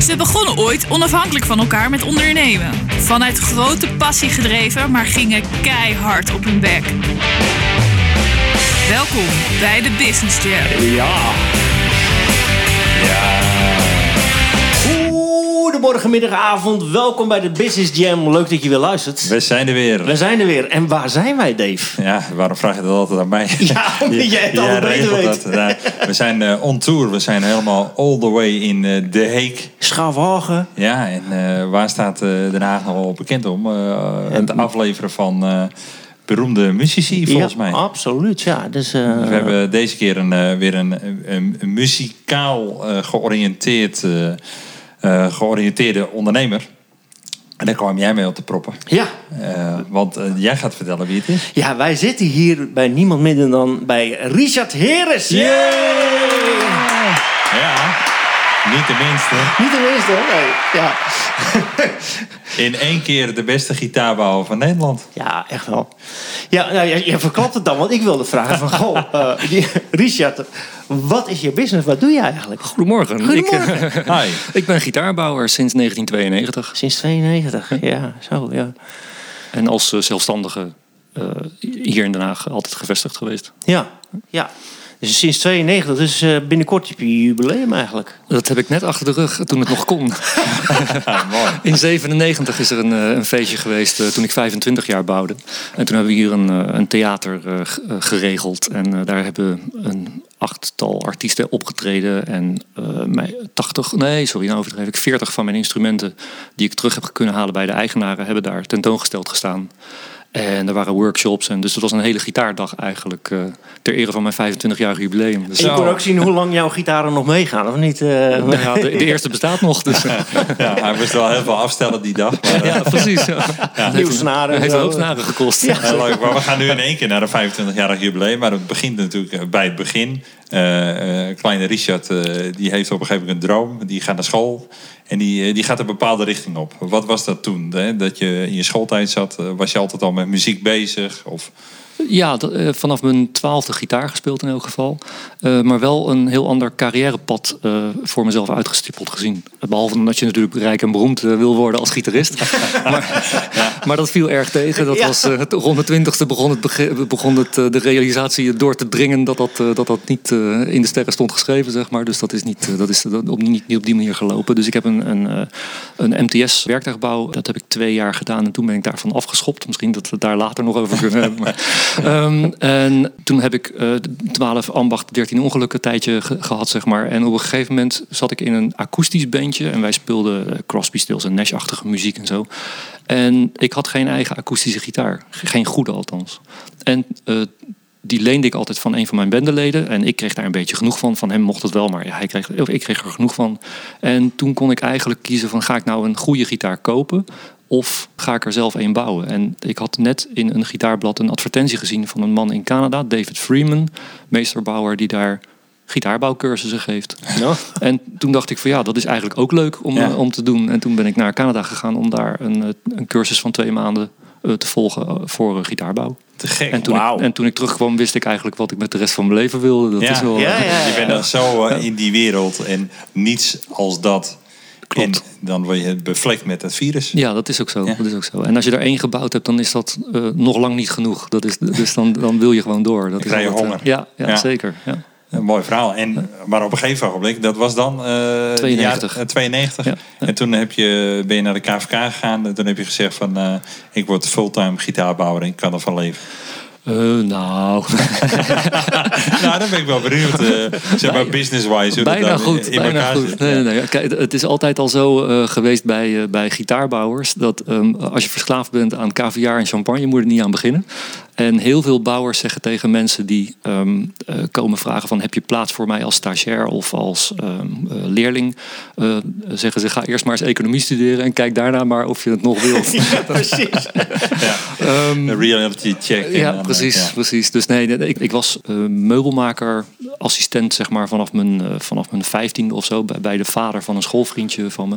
Ze begonnen ooit onafhankelijk van elkaar met ondernemen. Vanuit grote passie gedreven, maar gingen keihard op hun bek. Welkom bij de Business Jam. Ja. Goedemorgen, middag, avond. Welkom bij de Business Jam. Leuk dat je weer luistert. We zijn er weer. We zijn er weer. En waar zijn wij, Dave? Ja, waarom vraag je dat altijd aan mij? Ja, omdat jij het beter regelt weet. dat. We zijn eh, on tour. We zijn helemaal all the way in eh, De Heek. Schaafhagen. Ja, en eh, waar staat Den Haag nog wel bekend om? Het afleveren van beroemde muzici, volgens ja, mij. absoluut. Ja, dus, We hebben deze keer een, weer een, een, een muzikaal georiënteerd, eh, georiënteerde ondernemer. En daar kwam jij mee op te proppen. ja. Eh, want eh, jij gaat vertellen wie het is. ja, wij zitten hier bij niemand minder dan bij Richard Heres. Ja, niet de minste. Niet de minste. Nee. Ja. In één keer de beste gitaarbouwer van Nederland. ja, echt wel. Ja, nou, je, je verklapt het dan, want ik wilde vragen van... Goh, eh, Richard, wat is je business? Wat doe je eigenlijk? Goedemorgen. Goedemorgen. Ik, eh, Hi. ik ben gitaarbouwer sinds 1992. Sinds 92, ja, zo, ja. En als eh, zelfstandige eh, hier in Den Haag altijd gevestigd geweest. Ja, ja. Dus sinds 92, dus eh, binnenkort heb je jubileum eigenlijk. Dat heb ik net achter de rug toen het nog kon. Ja, mooi. In 97 is er een, eh, een feestje geweest eh, toen ik 25 jaar bouwde. En toen hebben we hier een, een theater geregeld. En eh, daar hebben een achttal artiesten opgetreden. En eh, mij 80, nee, sorry, nou overdreven ik. 40 van mijn instrumenten die ik terug heb kunnen halen bij de eigenaren, hebben daar tentoongesteld gestaan. En er waren workshops. En dus het was een hele gitaardag eigenlijk. eh, ter ere van mijn 25-jarig jubileum. Dus, En je kon ook zien hoe lang jouw gitaren nog meegaan, of niet? eh? Nou ja, de, de eerste bestaat nog. Dus, Ja, hij moest wel heel veel afstellen die dag. Maar, eh, ja, precies. Ja. Heeft, snaren en heeft ook snaren gekost. heel leuk. Maar we gaan nu in één keer naar een 25-jarig jubileum. Maar het begint natuurlijk eh, bij het begin. Eh, eh, kleine Richard eh, die heeft op een gegeven moment een droom. Die gaat naar school. En die, eh, die gaat een bepaalde richting op. Wat was dat toen? Hè? Dat je in je schooltijd zat. eh, was je altijd al met muziek bezig? Of... Ja, eh, vanaf mijn twaalfde gitaar gespeeld in elk geval. Eh, maar wel een heel ander carrièrepad eh, voor mezelf uitgestippeld gezien. Behalve dat je natuurlijk rijk en beroemd wil worden als gitarist. maar, maar dat viel erg tegen. Dat Ja. was, rond de twintigste begon, het, begon het, de realisatie door te dringen... dat dat, dat, dat niet in de sterren stond geschreven, zeg maar. Dus dat is, niet, dat is dat op, niet, niet op die manier gelopen. Dus ik heb een, een, een MTS-werktuigbouw. Dat heb ik twee jaar gedaan en toen ben ik daarvan afgeschopt. Misschien dat we het daar later nog over kunnen hebben. Ehm, en toen heb ik eh 12 ambacht, 13 ongelukken tijdje ge- gehad, zeg maar. En op een gegeven moment zat ik in een akoestisch bandje. En wij speelden eh, Crosby, Stills en Nash-achtige muziek en zo. En ik had geen eigen akoestische gitaar. Geen goede althans. En eh, die leende ik altijd van een van mijn bendeleden. En ik kreeg daar een beetje genoeg van. Van hem mocht het wel, maar hij kreeg, ik kreeg er genoeg van. En toen kon ik eigenlijk kiezen van... ga ik nou een goede gitaar kopen... of ga ik er zelf een bouwen? En ik had net in een gitaarblad een advertentie gezien... van een man in Canada, David Freeman, meesterbouwer... die daar gitaarbouwcursussen geeft. En toen dacht ik van ja, dat is eigenlijk ook leuk om, Ja. eh, om te doen. En toen ben ik naar Canada gegaan om daar een, eh, een cursus van twee maanden eh, te volgen voor gitaarbouw. Te gek. En toen, ik, en toen ik terugkwam, wist ik eigenlijk wat ik met de rest van mijn leven wilde. Dat Ja. is wel. Ja, ja, Je bent dan zo in die wereld en niets als dat. Klopt. En dan word je bevlekt met het virus. Ja, dat is ook zo. Ja. Dat is ook zo. En als je er één gebouwd hebt, dan is dat eh, nog lang niet genoeg. Dat is, dus dan, dan wil je gewoon door. Dat is krijg je altijd, eh, honger. ja, ja, Ja. zeker. Ja. Een mooi verhaal. En, maar op een gegeven ogenblik, dat was dan... eh 92. ja, eh, 92. Ja, ja. En toen heb je, ben je naar de KVK gegaan. En toen heb je gezegd van... ik word fulltime gitaarbouwer en ik kan ervan leven. Eh, nou, nou, dan ben ik wel benieuwd. eh, zeg maar business-wise. bijna goed. in bijna goed. zit. Nee, nee, nee. Kijk, het is altijd al zo eh, geweest bij, bij gitaarbouwers dat ehm, als je verslaafd bent aan caviar en champagne, moet je er niet aan beginnen. En heel veel bouwers zeggen tegen mensen die ehm, eh, komen vragen van heb je plaats voor mij als stagiair of als ehm, eh, leerling, eh, zeggen ze ga eerst maar eens economie studeren en kijk daarna maar of je het nog wilt. Ja, precies. Ehm, Een reality check. ja, precies, ja. precies. Dus nee, nee, ik, ik was eh, meubelmaker, assistent zeg maar vanaf mijn, vanaf mijn vijftiende of zo bij, bij de vader van een schoolvriendje van me.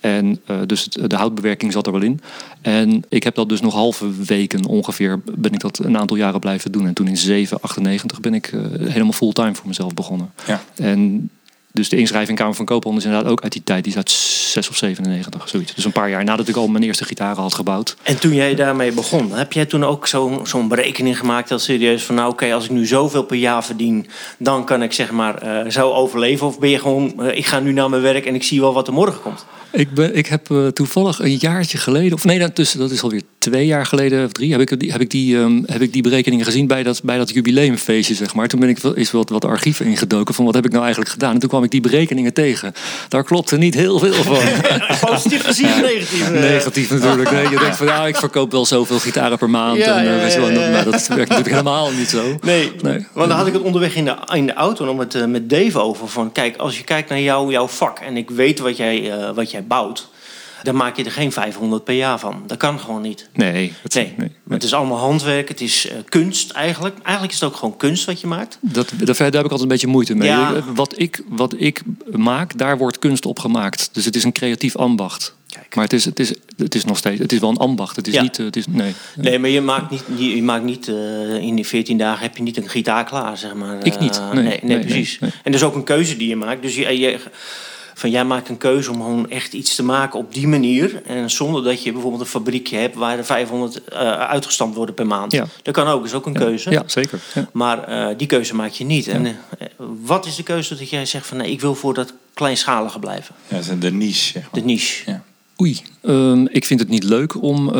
En eh, dus het- de houtbewerking zat er wel in. En ik heb dat dus nog halve weken ongeveer ben ik dat een aantal jaren blijven doen. En toen in 7, 98 ben ik eh, helemaal fulltime voor mezelf begonnen. Ja. En dus de inschrijving Kamer van Koophandel is inderdaad ook uit die tijd. Die is uit 6 of 97, zoiets. Dus een paar jaar nadat ik al mijn eerste gitaren had gebouwd. En toen jij daarmee begon, heb jij toen ook zo- zo'n berekening gemaakt dat serieus van nou oké, als ik nu zoveel per jaar verdien, dan kan ik zeg maar eh, zo overleven? Of ben je gewoon, eh, ik ga nu naar mijn werk en ik zie wel wat er morgen komt? Ik, ben, ik heb eh, toevallig een jaartje geleden, of nee, daartussen, dat is alweer twee jaar geleden of drie, heb ik, die- heb ik, die, ehm, heb ik die berekeningen gezien bij dat, bij dat jubileumfeestje, zeg maar. Toen ben ik is wat, wat archieven ingedoken van wat heb ik nou eigenlijk gedaan. En toen kwam ik die berekeningen tegen. Daar klopte niet heel veel van. Positief gezien of negatief? eh? Negatief natuurlijk. Nee, je denkt van nou, ik verkoop wel zoveel gitaren per maand. Ja, en, eh, ja, ja. Maar dat werkt natuurlijk helemaal niet zo. Nee, Nee. want dan had ik het onderweg in de, in de auto nog met, eh, met Dave over. Van, kijk, als je kijkt naar jou, jouw vak en ik weet wat jij, wat jij bouwt, dan maak je er geen 500 per jaar van. Dat kan gewoon niet. Nee, dat, Nee, nee, het is allemaal handwerk, het is eh, kunst eigenlijk. Eigenlijk is het ook gewoon kunst wat je maakt. Dat, daar, daar heb ik altijd een beetje moeite mee. Ja. Wat, ik, wat ik maak, daar wordt kunst op gemaakt. Dus het is een creatief ambacht. Kijk. Maar het is, het, is, het is nog steeds, het is wel een ambacht. Het is Ja. niet, eh, het is, nee. Nee, maar je maakt niet, je, je maakt niet eh, in die 14 dagen heb je niet een gitaar klaar, zeg maar. Ik niet, nee. nee, Nee, precies. En dat is ook een keuze die je maakt. Dus je, je, van, jij maakt een keuze om gewoon echt iets te maken op die manier. En zonder dat je bijvoorbeeld een fabriekje hebt waar er 500 eh, uitgestampt worden per maand. Ja. Dat kan ook, is ook een keuze. Ja, zeker. Ja. Maar eh, die keuze maak je niet. En, eh, wat is de keuze dat jij zegt van nee, ik wil voor dat kleinschalige blijven? Ja, de niche, zeg maar. De niche. Ja. Oei, ehm, ik vind het niet leuk om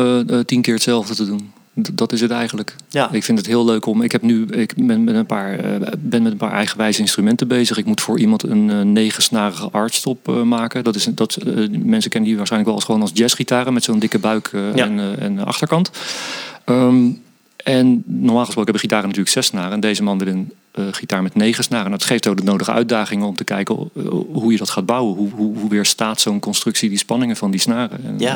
tien keer hetzelfde te doen. Dat is het eigenlijk. Ja. Ik vind het heel leuk om. Ik heb nu, ik ben met een paar, eh, ben met een paar eigenwijze instrumenten bezig. Ik moet voor iemand een eh, negensnarige archtop eh, maken. Dat is, dat, mensen kennen die waarschijnlijk wel als gewoon als jazzgitaren met zo'n dikke buik Ja. en, en achterkant. Ehm, en normaal gesproken hebben gitaren natuurlijk zes snaren. En deze man wil een eh, gitaar met negen snaren. Dat geeft ook de nodige uitdagingen om te kijken eh, hoe je dat gaat bouwen. Hoe, hoe, hoe weerstaat zo'n constructie die spanningen van die snaren. En, Ja. eh,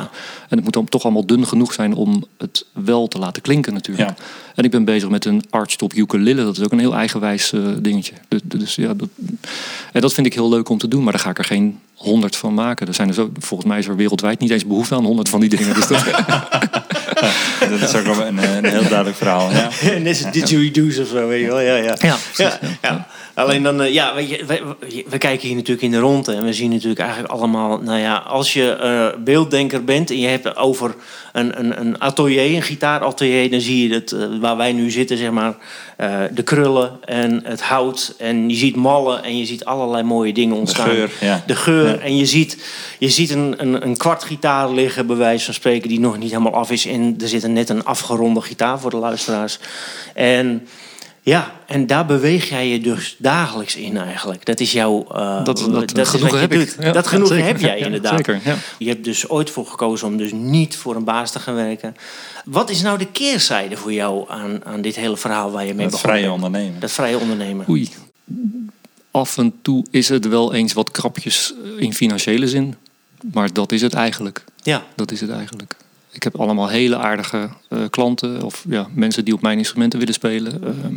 en het moet dan toch allemaal dun genoeg zijn om het wel te laten klinken natuurlijk. Ja. En ik ben bezig met een archtop ukulele. Dat is ook een heel eigenwijs dingetje. Dus, dus ja, dat, en dat vind ik heel leuk om te doen. Maar daar ga ik er geen honderd van maken. Er zijn er zo, volgens mij is er wereldwijd niet eens behoefte aan honderd van die dingen. Dus dat, Dat is ook wel een, een heel duidelijk verhaal. Ja. Net als didgeridoos of zo, weet je wel. Ja, ja. Ja, ja, ja. Alleen dan, eh, ja, weet je, we, kijken hier natuurlijk in de ronde en we zien natuurlijk eigenlijk allemaal, nou ja, als je eh, beelddenker bent en je hebt over een, een, een atelier, een gitaaratelier, dan zie je het, eh, waar wij nu zitten, zeg maar, de krullen en het hout en je ziet mallen en je ziet allerlei mooie dingen ontstaan. geur, ja. De geur Ja. en je ziet, je ziet een, een, een kwart gitaar liggen, bij wijze van spreken, die nog niet helemaal af is en er zit er net een afgeronde gitaar voor de luisteraars. En ja, en daar beweeg jij je dus dagelijks in eigenlijk. Dat is jouw... eh, dat, dat, genoeg wat je heb ik. Ja, dat genoeg heb jij Ja, inderdaad. Zeker. Je hebt dus ooit voor gekozen om dus niet voor een baas te gaan werken. Wat is nou de keerzijde voor jou aan, aan dit hele verhaal waar je mee Het begonnen vrije ondernemen. Dat vrije ondernemen. Oei. Af en toe is het wel eens wat krapjes eh, in financiële zin. Maar dat is het eigenlijk. Ja, Dat is het eigenlijk. Ik heb allemaal hele aardige eh, klanten of ja, mensen die op mijn instrumenten willen spelen. Ehm,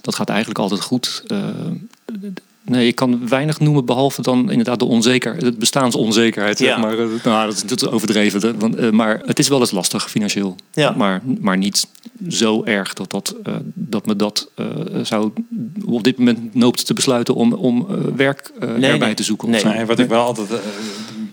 dat gaat eigenlijk altijd goed. Ehm, nee, ik kan weinig noemen behalve dan inderdaad de onzekerheid, het bestaansonzekerheid. Ja. Zeg maar Eh, nou, dat, is, dat is overdreven. hè. Want, eh, maar het is wel eens lastig financieel. Ja. Maar, maar niet zo erg dat, dat, eh, dat me dat eh, zou op dit moment noopt te besluiten om, om werk eh, Nee, erbij nee. te zoeken. Nee. Of zo. Nee, wat ik wel altijd eh,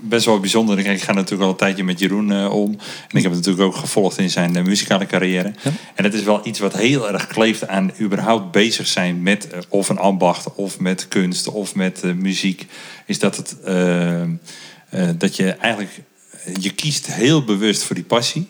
best wel bijzonder. Ik ga natuurlijk al een tijdje met Jeroen eh, om. En ik heb het natuurlijk ook gevolgd in zijn eh, muzikale carrière. Ja. En het is wel iets wat heel erg kleeft aan überhaupt bezig zijn met eh, of een ambacht, of met kunst, of met muziek. Is dat het dat je eigenlijk je kiest heel bewust voor die passie.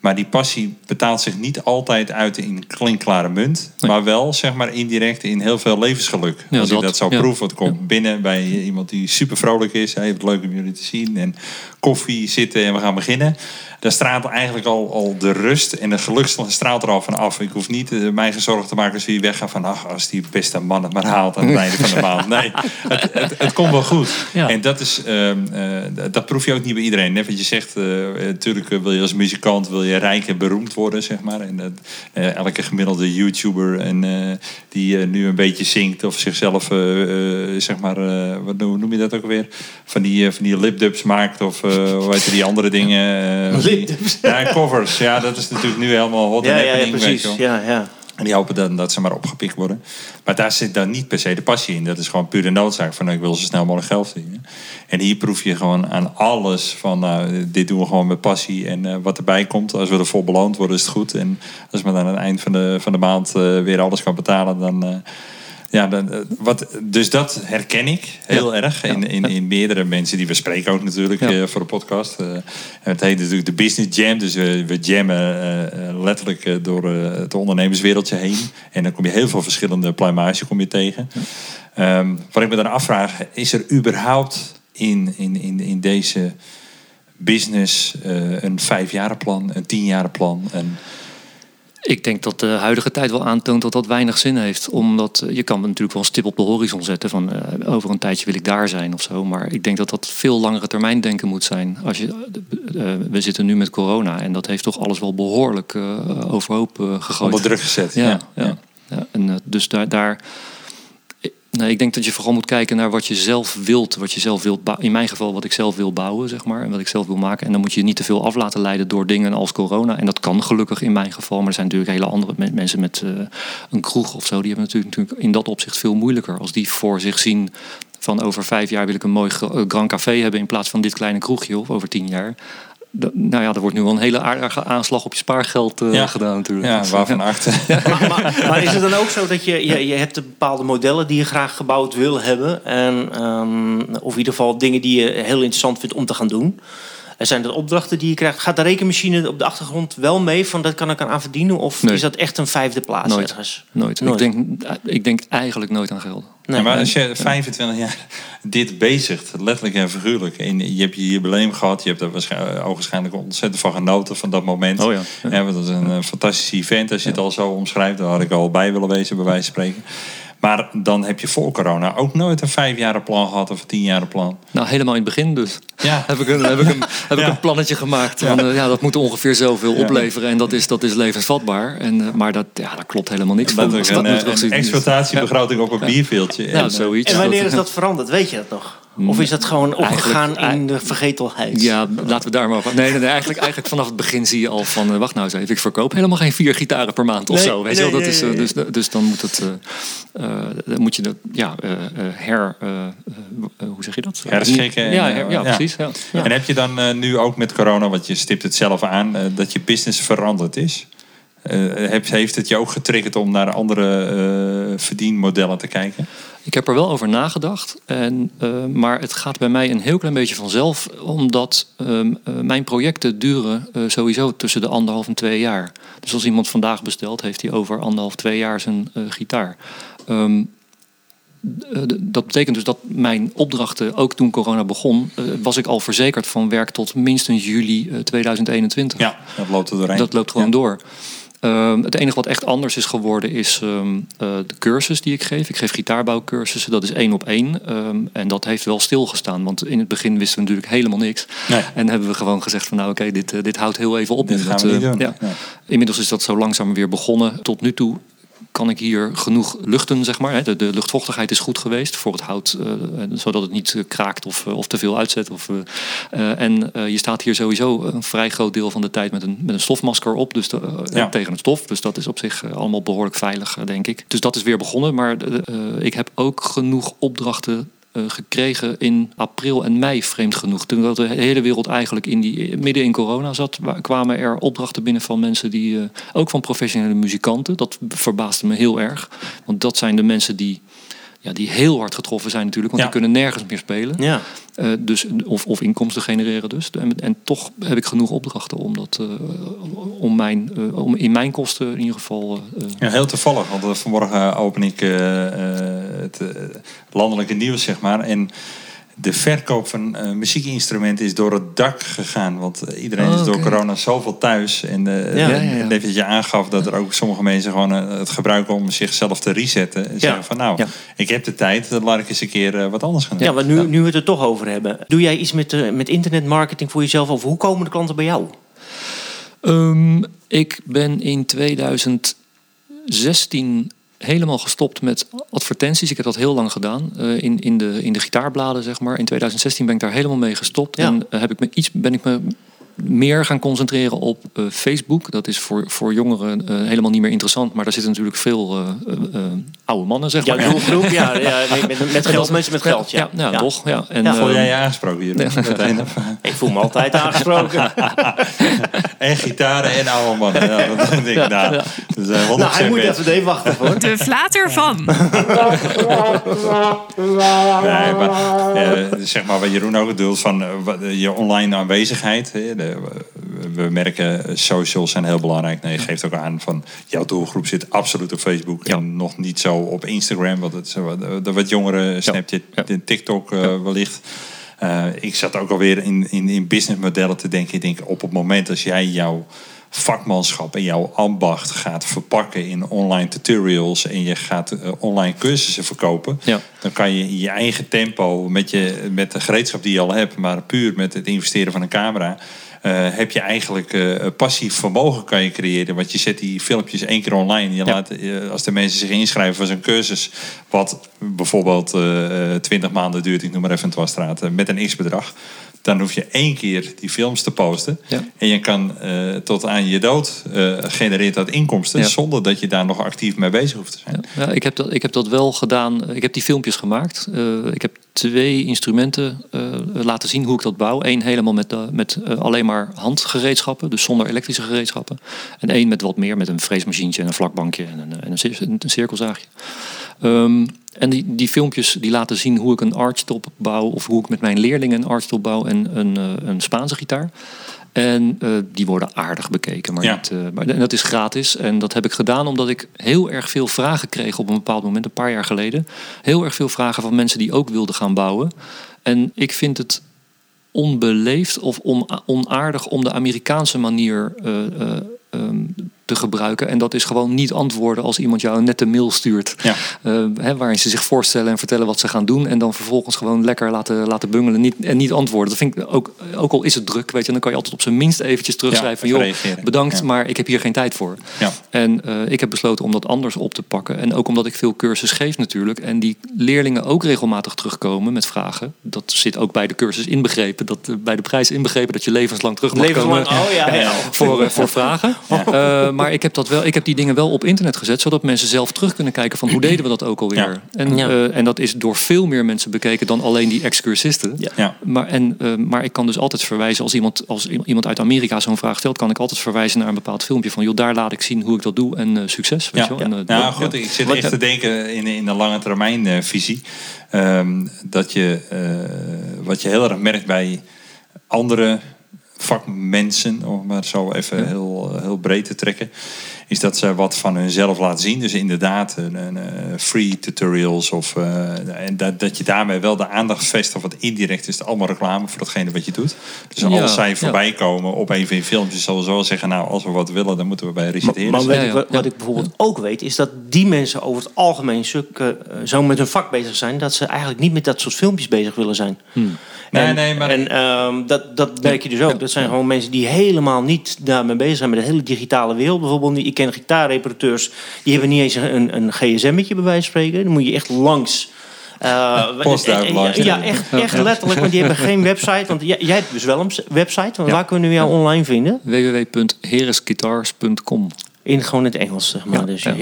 Maar die passie betaalt zich niet altijd uit in klinkklare munt. Nee. Maar wel, zeg maar, indirect in heel veel levensgeluk. Ja, Als ik dat, dat zou ja. proeven. Het komt binnen bij iemand die super vrolijk is. Hij heeft het leuk om jullie te zien. En koffie zitten en we gaan beginnen. Daar straalt eigenlijk al, al de rust en de geluk straalt er al van af. Ik hoef niet eh, mij gezorgd te maken als jullie weggaan van... ach, als die beste man het maar haalt aan het einde van de maand. Nee, het, het, het komt wel goed. Ja. En dat, is, ehm, eh, dat proef je ook niet bij iedereen. Net wat je zegt, eh, natuurlijk wil je als muzikant wil je rijk en beroemd worden, zeg maar. En dat, eh, elke gemiddelde YouTuber en, eh, die eh, nu een beetje zingt of zichzelf, eh, eh, zeg maar, eh, wat noem je dat ook weer? Van die, eh, van die lipdubs maakt of eh, hoe heet die andere dingen? Ja, covers. Ja, dat is natuurlijk nu helemaal hot ja, en ja, happening. precies. Ja, ja. En die hopen dan dat ze maar opgepikt worden. Maar daar zit dan niet per se de passie in. Dat is gewoon puur de noodzaak van nou, ik wil zo snel mogelijk geld verdienen. En hier proef je gewoon aan alles van nou, dit doen we gewoon met passie. En eh, wat erbij komt, als we ervoor beloond worden, is het goed. En als men aan het eind van de, van de maand eh, weer alles kan betalen, dan. eh, ja, dan, eh, wat, dus dat herken ik heel erg in, in, in meerdere mensen die we spreken ook natuurlijk Ja. eh, voor de podcast. Eh, het heet natuurlijk de Business Jam, dus we, we jammen letterlijk door het ondernemerswereldje heen. En dan kom je heel veel verschillende pluimage kom je tegen. Ehm, wat ik me dan afvraag, is er überhaupt in, in, in, in deze business een vijfjarenplan, een tienjarenplan? Een, Ik denk dat de huidige tijd wel aantoont dat dat weinig zin heeft. Omdat eh, je kan natuurlijk wel een stip op de horizon zetten van eh, over een tijdje wil ik daar zijn of zo. Maar ik denk dat dat veel langere termijn denken moet zijn. Als je, eh, we zitten nu met corona en dat heeft toch alles wel behoorlijk eh, overhoop gegooid. onder druk gezet. Ja, ja. ja. En, eh, dus daar, daar nee, ik denk dat je vooral moet kijken naar wat je zelf wilt. Wat je zelf wilt in mijn geval wat ik zelf wil bouwen, zeg maar. En wat ik zelf wil maken. En dan moet je niet te veel af laten leiden door dingen als corona. En dat kan gelukkig in mijn geval. Maar er zijn natuurlijk hele andere me- mensen met eh, een kroeg of zo. Die hebben natuurlijk, natuurlijk in dat opzicht veel moeilijker. Als die voor zich zien van over vijf jaar wil ik een mooi eh, Grand Café hebben in plaats van dit kleine kroegje. Of over tien jaar. Nou ja, er wordt nu wel een hele aardige aanslag op je spaargeld eh, Ja. gedaan natuurlijk. Ja, waarvan ja. acht. maar, maar, maar is het dan ook zo dat je, je, je hebt bepaalde modellen die je graag gebouwd wil hebben? En, ehm, of in ieder geval dingen die je heel interessant vindt om te gaan doen. Er zijn er opdrachten die je krijgt. Gaat de rekenmachine op de achtergrond wel mee van dat kan ik aan verdienen? Of Nee. is dat echt een vijfde plaats Nooit. ergens? Nooit. Nooit. Ik, denk, ik denk eigenlijk nooit aan geld. Nee. Ja, maar als je 25 jaar dit bezigt, letterlijk en figuurlijk. En je hebt je jubileum gehad, je hebt er waarschijnlijk, ogenschijnlijk ontzettend van genoten van dat moment. Oh ja. Ja. Dat is een eh, fantastisch event als je het al zo omschrijft. Daar had ik al bij willen wezen, bij wijze van spreken. Maar dan heb je voor corona ook nooit een vijfjaren plan gehad of een tienjaren plan. Nou, helemaal in het begin dus. Ja, Heb ik een, heb ik een, heb ik Ja. een plannetje gemaakt. Van, eh, ja, dat moet ongeveer zoveel opleveren. En dat is, dat is levensvatbaar. En, eh, maar dat, ja, daar klopt helemaal niks dat van. Dat een, moet eh, een exploitatiebegroting op een bierveeltje. Ja, En, zoiets. En wanneer Dat- is dat veranderd? Weet je dat nog? Of is dat gewoon opgegaan in de vergetelheid? Ja, laten we daar maar over. Nee, nee, nee eigenlijk, eigenlijk vanaf het begin zie je al van... eh, wacht nou eens even, ik verkoop helemaal geen vier gitaren per maand of zo. Weet je wel? nee, Dat is, dus, dus dan moet het... eh, eh, dan moet je dat, ja, eh, eh, her... hoe zeg je dat? Herschikken en, Ja, her- ja, ja. precies. Ja. Ja. En heb je dan nu ook met corona, want je stipt het zelf aan, dat je business veranderd is? Eh, heb- heeft het je ook getriggerd om naar andere eh, verdienmodellen te kijken? Ik heb er wel over nagedacht. En, eh, maar het gaat bij mij een heel klein beetje vanzelf. Omdat ehm, eh, mijn projecten duren eh, sowieso tussen de anderhalf en twee jaar. Dus als iemand vandaag bestelt, heeft hij over anderhalf, twee jaar zijn gitaar. Ehm, eh, dat betekent dus dat mijn opdrachten, ook toen corona begon, was ik al verzekerd van werk tot minstens juli eh, 2021. Ja, dat loopt er doorheen. Dat loopt gewoon Ja. door. Ehm, het enige wat echt anders is geworden is ehm, eh, de cursus die ik geef. Ik geef gitaarbouwcursussen, dat is één op één. Ehm, en dat heeft wel stilgestaan, want in het begin wisten we natuurlijk helemaal niks. Nee. En hebben we gewoon gezegd van nou oké, dit, eh, dit houdt heel even op. Dit gaan Dat, we niet eh, doen. ja. Ja. Inmiddels is dat zo langzaam weer begonnen. Tot nu toe kan ik hier genoeg luchten, zeg maar. De, de luchtvochtigheid is goed geweest voor het hout, eh, zodat het niet eh, kraakt of, eh, of te veel uitzet. Of, eh, eh, en eh, je staat hier sowieso een vrij groot deel van de tijd met een, met een stofmasker op, dus de- eh, Ja. tegen het stof. Dus dat is op zich eh, allemaal behoorlijk veilig, eh, denk ik. Dus dat is weer begonnen, maar eh, eh, ik heb ook genoeg opdrachten eh, gekregen in april en mei, vreemd genoeg. Toen de hele wereld eigenlijk in die, midden in corona zat, wa- kwamen er opdrachten binnen van mensen die, eh, ook van professionele muzikanten. Dat verbaasde me heel erg. Want dat zijn de mensen die, ja, die heel hard getroffen zijn natuurlijk, want Ja. die kunnen nergens meer spelen. Ja. Eh, dus, of, of inkomsten genereren dus. En, en toch heb ik genoeg opdrachten om, dat, eh, om, mijn, eh, om in mijn kosten in ieder geval... Ja, heel toevallig, want vanmorgen open ik het landelijke nieuws, zeg maar. En de verkoop van eh, muziekinstrumenten is door het dak gegaan. Want eh, iedereen Oh, is door corona zoveel thuis. En eh Ja. Ja, ja, ja. net wat je aangaf dat er ook sommige mensen gewoon het gebruiken om zichzelf te resetten. En zeggen van nou, Ja. ik heb de tijd, dan laat ik eens een keer eh, wat anders gaan doen. Ja, maar nu, nu we het er toch over hebben. Doe jij iets met, met internetmarketing voor jezelf? Of hoe komen de klanten bij jou? Ehm, ik ben in 2016 helemaal gestopt met advertenties. Ik heb dat heel lang gedaan eh, in, in, de, in de gitaarbladen, zeg maar. In 2016 ben ik daar helemaal mee gestopt. Ja. En eh, heb ik me iets, ben ik me meer gaan concentreren op eh, Facebook. Dat is voor, voor jongeren eh, helemaal niet meer interessant. Maar daar zitten natuurlijk veel eh, oude mannen, zeg maar. doelgroep, ja, ja met, met, met geld, mensen met geld, ja. Ja, ja, toch? Ja. En, Ja. Voel jij je aangesproken hier? Ik voel me altijd aangesproken. En gitaren en oude mannen. Ja, dat denk ik, nou, dat is, eh, 100% nou, hij moet even even wachten voor. De flater van. Nee, maar zeg maar wat Jeroen ook bedoelt van je online aanwezigheid. Hè, de- we- merken eh, socials zijn heel belangrijk. Nee, je geeft ook aan van jouw doelgroep zit absoluut op Facebook en nog niet zo op Instagram. Want het is wat, de wat jongere Snapchat, Ja. TikTok eh, wellicht. Eh, ik zat ook alweer in, in, in businessmodellen te denken. Ik denk op het moment als jij jouw vakmanschap en jouw ambacht gaat verpakken in online tutorials en je gaat online cursussen verkopen, Ja. dan kan je in je eigen tempo met, je, met de gereedschap die je al hebt, maar puur met het investeren van een camera, heb je eigenlijk eh, passief vermogen kan je creëren. Want je zet die filmpjes één keer online. Je Ja. laat, eh, als de mensen zich inschrijven voor zo'n cursus, wat bijvoorbeeld eh, eh, 20 maanden duurt, ik noem maar even een dwarsstraat, eh, met een x-bedrag. Dan hoef je één keer die films te posten. Ja. En je kan eh, tot aan je dood eh, genereert dat inkomsten. Ja. Zonder dat je daar nog actief mee bezig hoeft te zijn. Ja, ik, heb dat, ik heb dat wel gedaan. Ik heb die filmpjes gemaakt. Eh, ik heb twee instrumenten eh, laten zien hoe ik dat bouw. Eén helemaal met, eh, met eh, alleen maar handgereedschappen, dus zonder elektrische gereedschappen. En één met wat meer, met een freesmachientje en een vlakbankje en een, en een, een cirkelzaagje. Ehm, en die, die filmpjes die laten zien hoe ik een archtop bouw, of hoe ik met mijn leerlingen een archtop bouw en een, een Spaanse gitaar. En eh, die worden aardig bekeken. Maar, Ja. niet, eh, maar en dat is gratis. En dat heb ik gedaan omdat ik heel erg veel vragen kreeg op een bepaald moment, een paar jaar geleden. Heel erg veel vragen van mensen die ook wilden gaan bouwen. En ik vind het onbeleefd of on- onaardig om de Amerikaanse manier ehm, te gebruiken. En dat is gewoon niet antwoorden als iemand jou een nette mail stuurt. Ja. eh, hè, waarin ze zich voorstellen en vertellen wat ze gaan doen. En dan vervolgens gewoon lekker laten, laten bungelen niet, en niet antwoorden. Dat vind ik ook, ook al is het druk, weet je, dan kan je altijd op zijn minst eventjes terugschrijven. Ja, van, joh, bedankt, Ja. maar ik heb hier geen tijd voor. Ja. En eh, ik heb besloten om dat anders op te pakken. En ook omdat ik veel cursus geef natuurlijk. En die leerlingen ook regelmatig terugkomen met vragen. Dat zit ook bij de cursus inbegrepen. Dat, eh, bij de prijs inbegrepen dat je levenslang terug mag Levenslang, komen. oh ja. Voor, voor vragen. Eh, maar ik heb, dat wel, ik heb die dingen wel op internet gezet. Zodat mensen zelf terug kunnen kijken van hoe deden we dat ook alweer. Ja. En, Ja. eh, en dat is door veel meer mensen bekeken dan alleen die excursisten. Ja. Ja. Maar, en, eh, maar ik kan dus altijd verwijzen, als iemand, als iemand uit Amerika zo'n vraag stelt, kan ik altijd verwijzen naar een bepaald filmpje van, joh, daar laat ik zien hoe ik dat doe en eh, succes. Weet Ja, je wel? En, nou goed, ja. ik zit Wat- echt te denken in, in de lange termijn eh, visie. Ehm, dat je, eh, wat je heel erg merkt bij andere vakmensen, om maar zo even heel, heel breed te trekken, is dat ze wat van hunzelf laten zien. Dus inderdaad, een, een, eh, free tutorials of eh, en dat, dat je daarmee wel de aandacht vestigt, wat indirect is het allemaal reclame voor datgene wat je doet. Dus Ja, als zij ja. voorbij komen op een van je filmpjes, zal ze wel zeggen, nou, als we wat willen, dan moeten we bij Richard Maar, weet ik, wat, ik bijvoorbeeld ook weet, is dat die mensen over het algemeen zulke, eh, zo met hun vak bezig zijn, dat ze eigenlijk niet met dat soort filmpjes bezig willen zijn. Nee, en, nee, maar- en ehm, dat, dat merk je dus ook. Dat zijn gewoon mensen die helemaal niet daarmee bezig zijn met de hele digitale wereld. Bijvoorbeeld, ik ken gitaarreparateurs, die hebben niet eens een, een gsm'tje bij wijze van spreken. Dan moet je echt langs. eh, Postduif ja, langs. Ja, echt, echt letterlijk, want die hebben geen website. Want jij, jij hebt dus wel een website. Ja. waar kunnen we jou online vinden? www.heresguitars.com In gewoon het Engels, zeg maar. Ja, dus ja.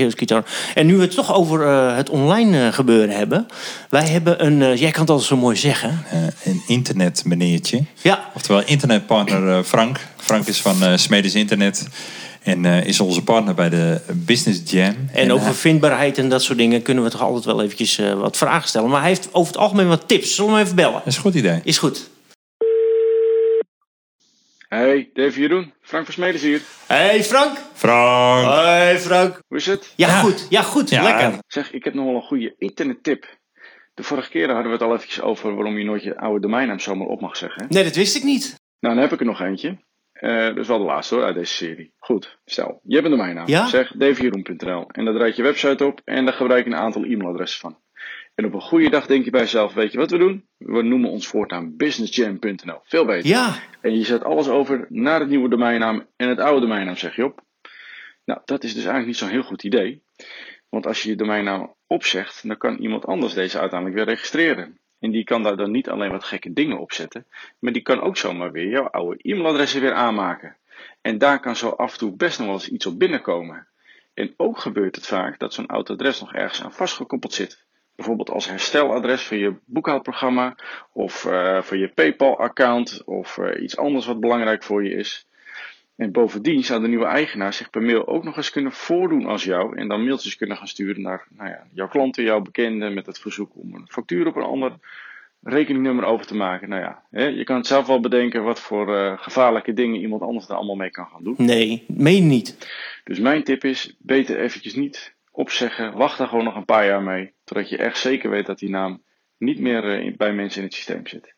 En nu we het toch over eh, het online eh, gebeuren hebben. Wij hebben een, eh, jij kan het altijd zo mooi zeggen. eh, een internetmeneertje. Ja, Oftewel internetpartner Frank. Frank is van eh Smedes Internet. En eh, is onze partner bij de Business Jam. en over hij- vindbaarheid en dat soort dingen kunnen we toch altijd wel eventjes eh, wat vragen stellen. Maar hij heeft over het algemeen wat tips. Zullen we hem even bellen? dat is een goed idee. Is goed. Hey, Dave Jeroen. Frank Versmedens hier. Hey Frank. Frank! Hey Frank. Hoe is het? Ja, Ja. goed. Ja, goed. Ja, Lekker. Zeg, ik heb nog wel een goede internettip. De vorige keer hadden we het al eventjes over waarom je nooit je oude domeinnaam zomaar op mag zeggen. Nee, dat wist ik niet. Nou, dan heb ik er nog eentje. Eh dat is wel de laatste hoor, uit deze serie. Goed, stel, je hebt een domeinnaam. Ja? Zeg davejeroen.nl en daar draait je website op en daar gebruik je een aantal e-mailadressen van. En op een goede dag denk je bij jezelf, weet je wat we doen? We noemen ons voortaan businessjam.nl. Veel beter. Ja. En je zet alles over naar het nieuwe domeinnaam en het oude domeinnaam zeg je op. Nou, dat is dus eigenlijk niet zo'n heel goed idee. Want als je je domeinnaam opzegt, dan kan iemand anders deze uiteindelijk weer registreren. En die kan daar dan niet alleen wat gekke dingen op zetten, maar die kan ook zomaar weer jouw oude e-mailadressen weer aanmaken. En daar kan zo af en toe best nog wel eens iets op binnenkomen. En ook gebeurt het vaak dat zo'n oud adres nog ergens aan vastgekoppeld zit. Bijvoorbeeld als hersteladres voor je boekhoudprogramma of uh, voor je PayPal-account of uh, iets anders wat belangrijk voor je is. En bovendien zou de nieuwe eigenaar zich per mail ook nog eens kunnen voordoen als jou en dan mailtjes kunnen gaan sturen naar nou ja, jouw klanten, jouw bekenden met het verzoek om een factuur op een ander rekeningnummer over te maken. Nou ja, hè, je kan het zelf wel bedenken wat voor uh, gevaarlijke dingen iemand anders er allemaal mee kan gaan doen. Nee, meen niet. Dus mijn tip is, beter eventjes niet opzeggen. Wacht daar gewoon nog een paar jaar mee. Totdat je echt zeker weet dat die naam niet meer uh, bij mensen in het systeem zit.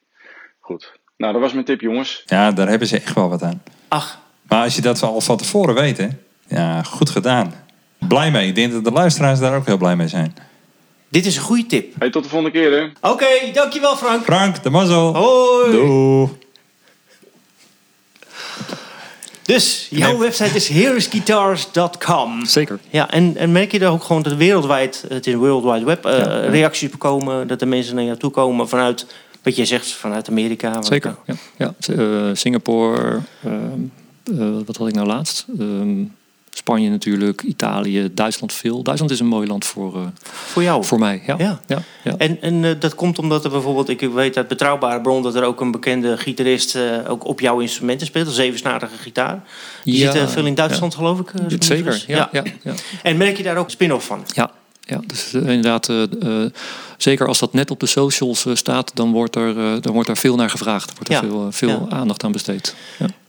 Goed. Nou, dat was mijn tip, jongens. Ja, daar hebben ze echt wel wat aan. Ach, Maar als je dat al van tevoren weet, hè, ja, goed gedaan. Blij mee. Ik denk dat de luisteraars daar ook heel blij mee zijn. dit is een goede tip. Hey, tot de volgende keer, hè. Oké, dankjewel Frank. Frank, de mazzel. Hoi. Doei. Dus, jouw Nee. website is heroesguitars.com. Zeker. Ja, en, en merk je daar ook gewoon dat wereldwijd, het is een World Wide Web, eh, Ja, ja. reacties komen, dat de mensen naar jou toe komen vanuit, wat je zegt, vanuit Amerika. Zeker. Ja, ja. Eh, Singapore, ehm, eh, wat had ik nou laatst? Ehm, Spanje natuurlijk, Italië, Duitsland veel. Duitsland is een mooi land voor, eh, Voor jou. voor mij. Ja. Ja. Ja. Ja. En, en eh, dat komt omdat er bijvoorbeeld, ik weet uit betrouwbare bron dat er ook een bekende gitarist eh, ook op jouw instrumenten speelt, een zevensnarige gitaar. Die Ja, zit eh, veel in Duitsland, geloof ik. eh, Zeker. Ja, ja. Ja. En merk je daar ook spin-off van? Ja, ja dus eh, inderdaad, eh, eh, zeker als dat net op de socials eh, staat, dan wordt er, eh, dan wordt daar veel naar gevraagd. Er wordt er veel, eh, veel aandacht aan besteed.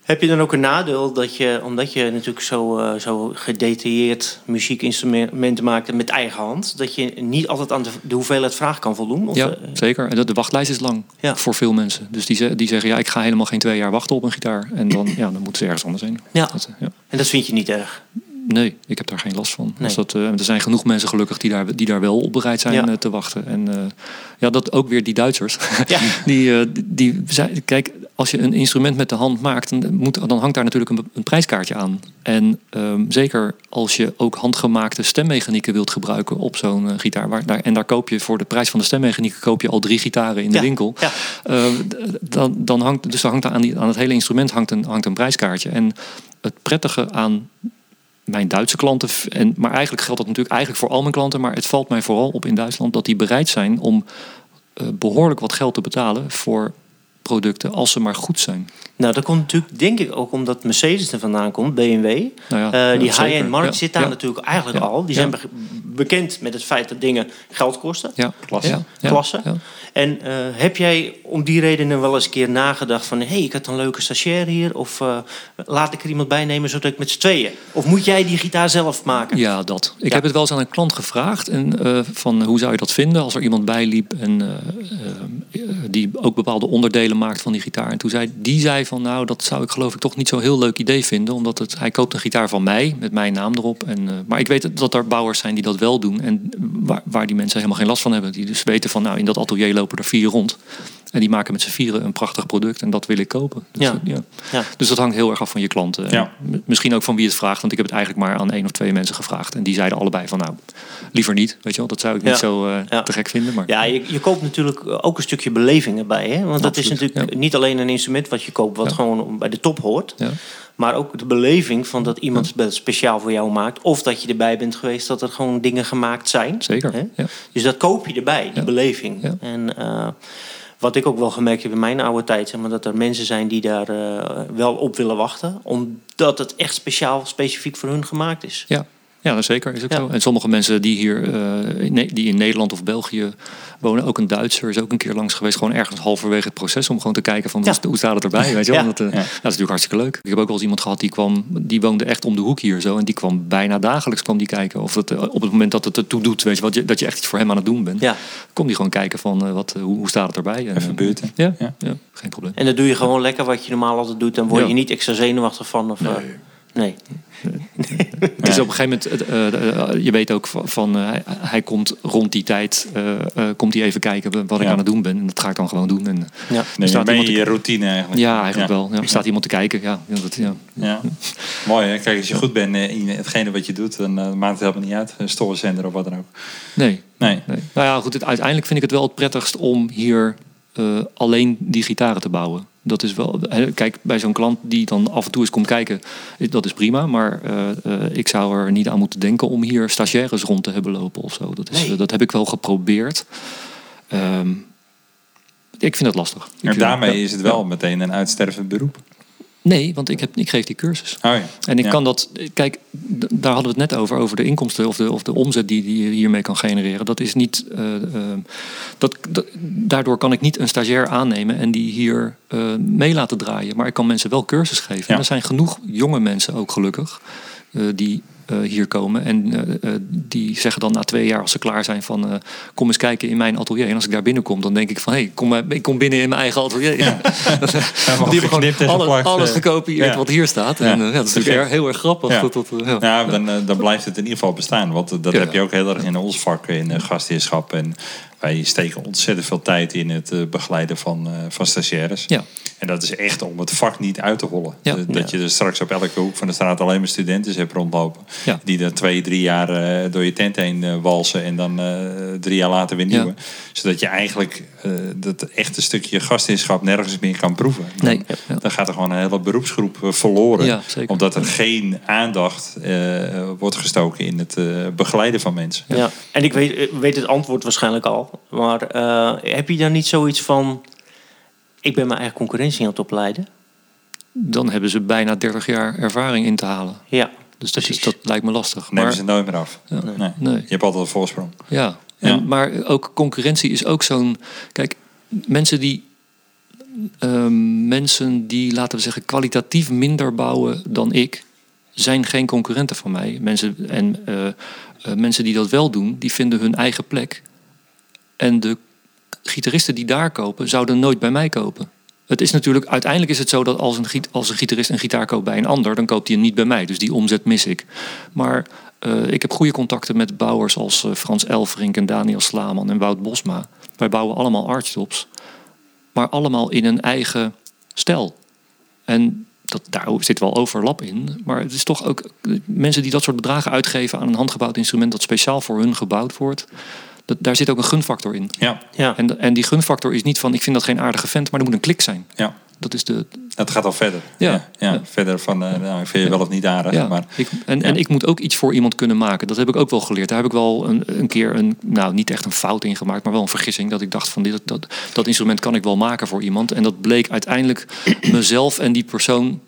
Heb je dan ook een nadeel dat je, omdat je natuurlijk zo, eh, zo gedetailleerd muziekinstrumenten maakt met eigen hand, dat je niet altijd aan de, de hoeveelheid vraag kan voldoen? Of, ja, eh, zeker. En de, de wachtlijst is lang Ja. voor veel mensen. Dus die, die zeggen, ja, ik ga helemaal geen twee jaar wachten op een gitaar. En dan, ja, dan moeten ze ergens anders heen. Ja. Dat, eh, ja. En dat vind je niet erg. Nee, ik heb daar geen last van. Nee. Als dat, er zijn genoeg mensen gelukkig die daar, die daar wel op bereid zijn Ja. te wachten. En ja, dat ook weer die Duitsers. Ja. die, die zijn, kijk, als je een instrument met de hand maakt, dan, moet, dan hangt daar natuurlijk een, een prijskaartje aan. En ehm, zeker als je ook handgemaakte stemmechanieken wilt gebruiken op zo'n eh, gitaar. Waar, daar, en daar koop je voor de prijs van de stemmechanieken koop je al drie gitaren in de Ja. winkel. Ja. Eh, d- dan, dan hangt, dus dan hangt aan, die, aan het hele instrument hangt een, hangt een prijskaartje. En het prettige aan mijn Duitse klanten, en, maar eigenlijk geldt dat natuurlijk eigenlijk voor al mijn klanten, maar het valt mij vooral op in Duitsland dat die bereid zijn om eh, behoorlijk wat geld te betalen voor producten als ze maar goed zijn. Nou, dat komt natuurlijk, denk ik, ook omdat Mercedes er vandaan komt, BMW. Nou ja, Eh, die ja, high-end markt Ja, zit daar ja. natuurlijk eigenlijk Ja. al. Die Ja. zijn be- bekend met het feit dat dingen geld kosten. Ja, Klasse. Ja, ja, Klasse. En eh, heb jij om die redenen wel eens een keer nagedacht van... hé, hey, ik had een leuke stagiair hier. Of eh, laat ik er iemand bij nemen zodat ik met z'n tweeën... Of moet jij die gitaar zelf maken? Ja, dat. Ik Ja. heb het wel eens aan een klant gevraagd. En, eh, van hoe zou je dat vinden als er iemand bij liep en die ook bepaalde onderdelen maakt van die gitaar. En toen zei die zei van nou, dat zou ik geloof ik toch niet zo'n heel leuk idee vinden. Omdat het, hij koopt een gitaar van mij met mijn naam erop. En, maar ik weet dat er bouwers zijn die dat wel doen. En waar, waar die mensen helemaal geen last van hebben. Die dus weten van nou, in dat atelier lopen er vier rond. En die maken met z'n vieren een prachtig product en dat wil ik kopen. Dus, Ja. ja. Ja. dus dat hangt heel erg af van je klanten. Ja. Misschien ook van wie het vraagt, want ik heb het eigenlijk maar aan één of twee mensen gevraagd. En die zeiden allebei van nou, liever niet. Weet je wel, dat zou ik niet zo eh, Ja. te gek vinden. Maar Ja, je, je koopt natuurlijk ook een stukje beleving erbij. Hè? Want dat is natuurlijk ja. niet alleen een instrument wat je koopt... wat Ja. gewoon bij de top hoort. Maar ook de beleving van dat iemand het speciaal voor jou maakt. Of dat je erbij bent geweest dat er gewoon dingen gemaakt zijn. Zeker. Ja. Dus dat koop je erbij, die Ja. beleving. Ja. En eh, wat ik ook wel gemerkt heb in mijn oude tijd... Zeg maar, dat er mensen zijn die daar eh, wel op willen wachten. Omdat het echt speciaal, specifiek voor hun gemaakt is. Ja. Ja, dat zeker is ook Ja. zo. En sommige mensen die hier eh, die in Nederland of België wonen, ook een Duitser is ook een keer langs geweest, gewoon ergens halverwege het proces om gewoon te kijken van Ja. hoe, staat het erbij, weet je wel? Ja. Dat, eh, dat is natuurlijk hartstikke leuk. Ik heb ook wel eens iemand gehad die kwam, die woonde echt om de hoek hier zo en die kwam bijna dagelijks kwam die kijken of het eh, op het moment dat het ertoe doet, weet je, wat je, dat je echt iets voor hem aan het doen bent, Ja. kom die gewoon kijken van wat, hoe, hoe staat het erbij? En, Even buurten. Ja, Ja. ja. geen probleem. En dat doe je gewoon lekker wat je normaal altijd doet. Dan word je niet extra zenuwachtig van. Of, eh, nee. Dus Nee. op een gegeven moment, eh, eh, je weet ook van, eh, hij, komt rond die tijd, eh, eh, komt hij even kijken wat ik aan het doen ben. En dat ga ik dan gewoon doen. En, Ja. Nee, staat ben je iemand je routine eigenlijk. ja, eigenlijk wel. Ja, er staat iemand te kijken. Ja, ja, dat, ja. Ja. Mooi hè. Kijk, als je goed bent in hetgene wat je doet, dan eh, maakt het helemaal niet uit. Een stofzender of wat dan ook. Nee, Nee. nee. Nou ja, goed, het, uiteindelijk vind ik het wel het prettigst om hier eh, alleen die gitaren te bouwen. Dat is wel, hè, kijk, bij zo'n klant die dan af en toe eens komt kijken, is- dat is prima. Maar eh, eh, ik zou er niet aan moeten denken om hier stagiaires rond te hebben lopen of zo. Dat, is, Nee. eh, dat heb ik wel geprobeerd. Ehm, ik vind het lastig. Vind- daarmee ja, is het ja. wel meteen een uitstervend beroep. Nee, want ik, heb, ik geef die cursus. Oh ja. En ik Ja. kan dat, kijk, daar hadden we het net over, over de inkomsten of de, of de omzet die, die je hiermee kan genereren. Dat is niet, eh, eh, dat, dat- daardoor kan ik niet een stagiair aannemen en die hier eh, mee laten draaien. Maar ik kan mensen wel cursus geven. Ja. En er zijn genoeg jonge mensen ook gelukkig die hier komen. En eh, eh, die zeggen dan na twee jaar als ze klaar zijn van eh, kom eens kijken in mijn atelier. En als ik daar binnenkom, dan denk ik van hé, hey, kom, maar- ik kom binnen in mijn eigen atelier. Helemaal Die hebben gewoon alle- alles eh. gekopieerd Ja. wat hier staat. Ja. En eh, ja, dat is natuurlijk erg- heel erg grappig. Ja. Dat, dat, eh, ja. Ja, dan, eh, dan blijft het in ieder geval bestaan. Want eh, dat Ja. heb je ook heel erg in ons vak, in gastheerschap. En wij steken ontzettend veel tijd in het eh, begeleiden van, eh, van stagiaires. Ja. En dat is echt om het vak niet uit te hollen. Ja. Dat- Dat je er straks op elke hoek van de straat alleen maar studenten hebt rondlopen. Ja. Die dan twee, drie jaar eh, door je tent heen eh, walsen. En dan eh, drie jaar later weer nieuwe. Zodat je eigenlijk eh, dat echte stukje gastheerschap nergens meer kan proeven. Dan, Nee. Ja. dan gaat er gewoon een hele beroepsgroep eh, verloren. Ja, zeker. Omdat er geen aandacht eh, wordt gestoken in het eh, begeleiden van mensen. Ja. En ik weet, ik weet het antwoord waarschijnlijk al. Maar eh, heb je dan niet zoiets van... Ik ben mijn eigen concurrentie aan het opleiden? Dan hebben ze bijna 30 jaar ervaring in te halen. Ja. Dus dat, is, dat lijkt me lastig. Nemen Maar, ze nooit meer af. Ja. Nee. Nee. Je hebt altijd een voorsprong. ja. Ja. En, maar ook concurrentie is ook zo'n... Kijk, mensen die... ehm, mensen die, laten we zeggen, kwalitatief minder bouwen dan ik... zijn geen concurrenten van mij. Mensen, en eh, mensen die dat wel doen, die vinden hun eigen plek. En de gitaristen die daar kopen, zouden nooit bij mij kopen. Het is natuurlijk, uiteindelijk is het zo dat als een, als een gitarist een gitaar koopt bij een ander, dan koopt hij hem niet bij mij. Dus die omzet mis ik. Maar eh, ik heb goede contacten met bouwers als eh, Frans Elfrink en Daniel Slaman en Wout Bosma. Wij bouwen allemaal archtops, maar allemaal in een eigen stijl. En dat, daar zit wel overlap in. Maar het is toch ook eh, mensen die dat soort bedragen uitgeven aan een handgebouwd instrument dat speciaal voor hun gebouwd wordt. Dat, daar zit ook een gunfactor in. Ja, Ja. En, en die gunfactor is niet van ik vind dat geen aardige vent, maar er moet een klik zijn. ja. Dat is de. Het gaat al verder. Ja. Ja, ja. Ja. Verder van, eh, nou, ik vind je wel of niet aardig. Ja, Maar ik, en, en ik moet ook iets voor iemand kunnen maken. Dat heb ik ook wel geleerd. Daar heb ik wel een, een keer een, nou niet echt een fout in gemaakt, maar wel een vergissing. Dat ik dacht van dit, dat, dat instrument kan ik wel maken voor iemand. En dat bleek uiteindelijk mezelf en die persoon.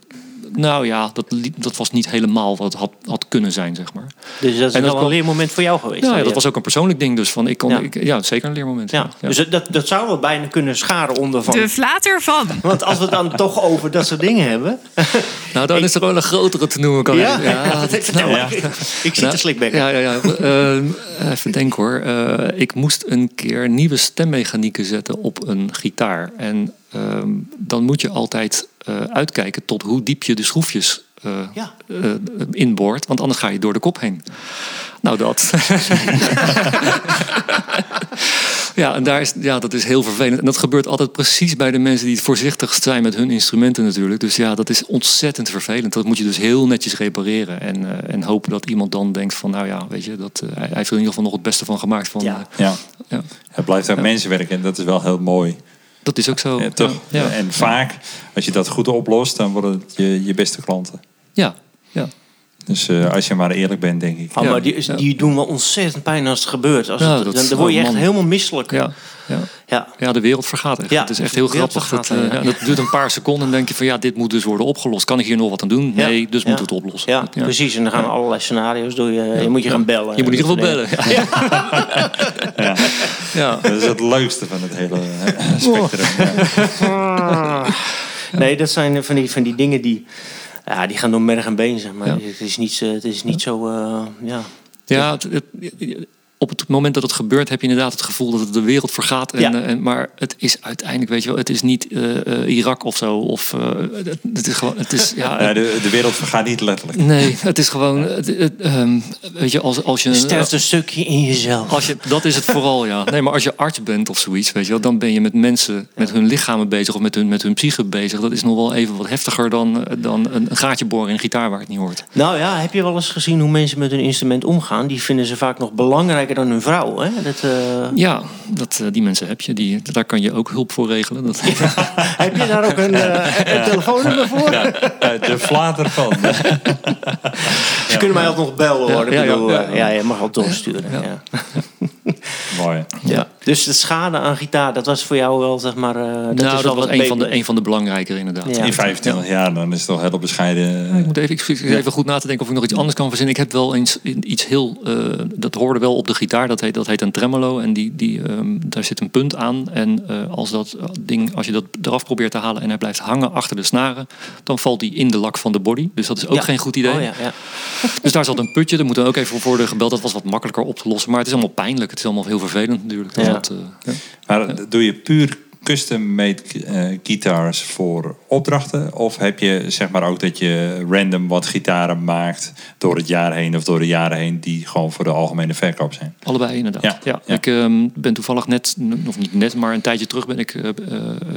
Nou ja, dat, dat was niet helemaal wat het had, had kunnen zijn, zeg maar. Dus dat is En dat wel een leermoment voor jou geweest. Ja, hè? ja, dat was ook een persoonlijk ding. Dus van ik kon, Ja. ik, ja zeker een leermoment. Ja. Dus dat, dat zou wel bijna kunnen scharen onder van... De flater van. Want als we het dan toch over dat soort dingen hebben... nou, dan is er wel een grotere te noemen. Kan Ja, ik, ja, dat- nou, ja. ik, ik zit Nou, te slikbekken. Ja, ja, ja. Ehm, even denken hoor. Eh, ik moest een keer nieuwe stemmechanieken zetten op een gitaar. En ehm, dan moet je altijd eh, uitkijken tot hoe diep je de schroefjes eh Ja. eh, inboort. Want anders ga je door de kop heen. Nou, dat. ja, en daar is, ja, dat is heel vervelend. En dat gebeurt altijd precies bij de mensen die het voorzichtigst zijn met hun instrumenten natuurlijk. Dus ja, dat is ontzettend vervelend. Dat moet je dus heel netjes repareren. En, eh, en hopen dat iemand dan denkt van, nou ja, weet je, dat, hij heeft er in ieder geval nog het beste van gemaakt. Van, Ja. ja, ja. het blijft ook mensenwerk en dat is wel heel mooi. Dat is ook zo. Ja, toch? Ja. En vaak, als je dat goed oplost, dan worden het je, je beste klanten. ja, ja. Dus eh, als je maar eerlijk bent, denk ik. Oh, Ja. maar die, die doen wel ontzettend pijn als het gebeurt. Als Ja, het, dat dan, dan word je echt man. helemaal misselijk. ja, ja. Ja. Ja, de wereld vergaat echt. Ja, het is echt heel grappig. Dat, vergaat, eh, ja. ja, dat duurt een paar seconden en denk je van ja, dit moet dus worden opgelost. Kan ik hier nog wat aan doen? Ja. Nee, dus Ja. moeten we het oplossen. Ja, precies. En dan gaan allerlei scenario's door je. Je moet je gaan bellen. Je moet in ieder geval bellen. Ja. Ja. Ja. Dat is het leukste van het hele eh, spectrum. Ja. Nee, dat zijn van die, van die dingen die, ja, die gaan door merg en been, zeg maar. Ja. Het is niet, zo- het is niet zo, eh, ja. Ja, het- het- op het moment dat het gebeurt, heb je inderdaad het gevoel dat het de wereld vergaat. En, Ja. eh, en, maar het is uiteindelijk, weet je wel, het is niet eh, eh, Irak of zo. Of, eh, het, het is gewoon, het is, ja, Ja, de, de wereld vergaat niet letterlijk. nee, het is gewoon, het, het, ehm, weet je, als, als je... Je sterft een stukje in jezelf. Als je, dat is het vooral, ja. Nee, maar als je arts bent of zoiets, weet je wel, dan ben je met mensen, met hun lichamen bezig of met hun, met hun psyche bezig. Dat is nog wel even wat heftiger dan, dan een, een gaatje boren in een gitaar waar het niet hoort. Nou ja, heb je wel eens gezien hoe mensen met hun instrument omgaan? Die vinden ze vaak nog belangrijker dan hun vrouw. Hè? Dat, eh, Ja, dat, eh, die mensen heb je. Die, daar kan je ook hulp voor regelen. Dat, Heb je daar ook een, eh, een telefoonnummer voor? Ja, de vlaat ervan. Ze kunnen mij altijd nog bellen hoor. Ja, ja, ja, bedoel, ja. ja, je mag al doorsturen. Ja. Ja. Dus de schade aan gitaar, dat was voor jou wel zeg maar. eh, dat nou, is dat wel was een van, de, een van de belangrijkere inderdaad. Ja. In 25 jaar, dan is het toch heel bescheiden. Ik moet even, ik even goed na te denken of ik nog iets anders kan verzinnen. Ik heb wel eens iets heel. eh, dat hoorde wel op de gitaar. Dat heet, dat heet een tremolo. En die, die, ehm, daar zit een punt aan. En eh, als dat ding, als je dat eraf probeert te halen en hij blijft hangen achter de snaren, dan valt die in de lak van de body. Dus dat is ook Ja. geen goed idee. Oh, ja, ja. Dus daar zat een putje. Daar moet dan ook even voor worden gebeld. Dat was wat makkelijker op te lossen. Maar het is allemaal pijnlijk. Het is allemaal heel vervelend natuurlijk. Dat, eh, ja. Maar doe je puur custom-made eh, guitars voor opdrachten? Of heb je zeg maar ook dat je random wat gitaren maakt door het jaar heen of door de jaren heen die gewoon voor de algemene verkoop zijn? Allebei inderdaad. Ja, Ja, ja. Ik ehm, ben toevallig net, of niet net, maar een tijdje terug ben ik, eh,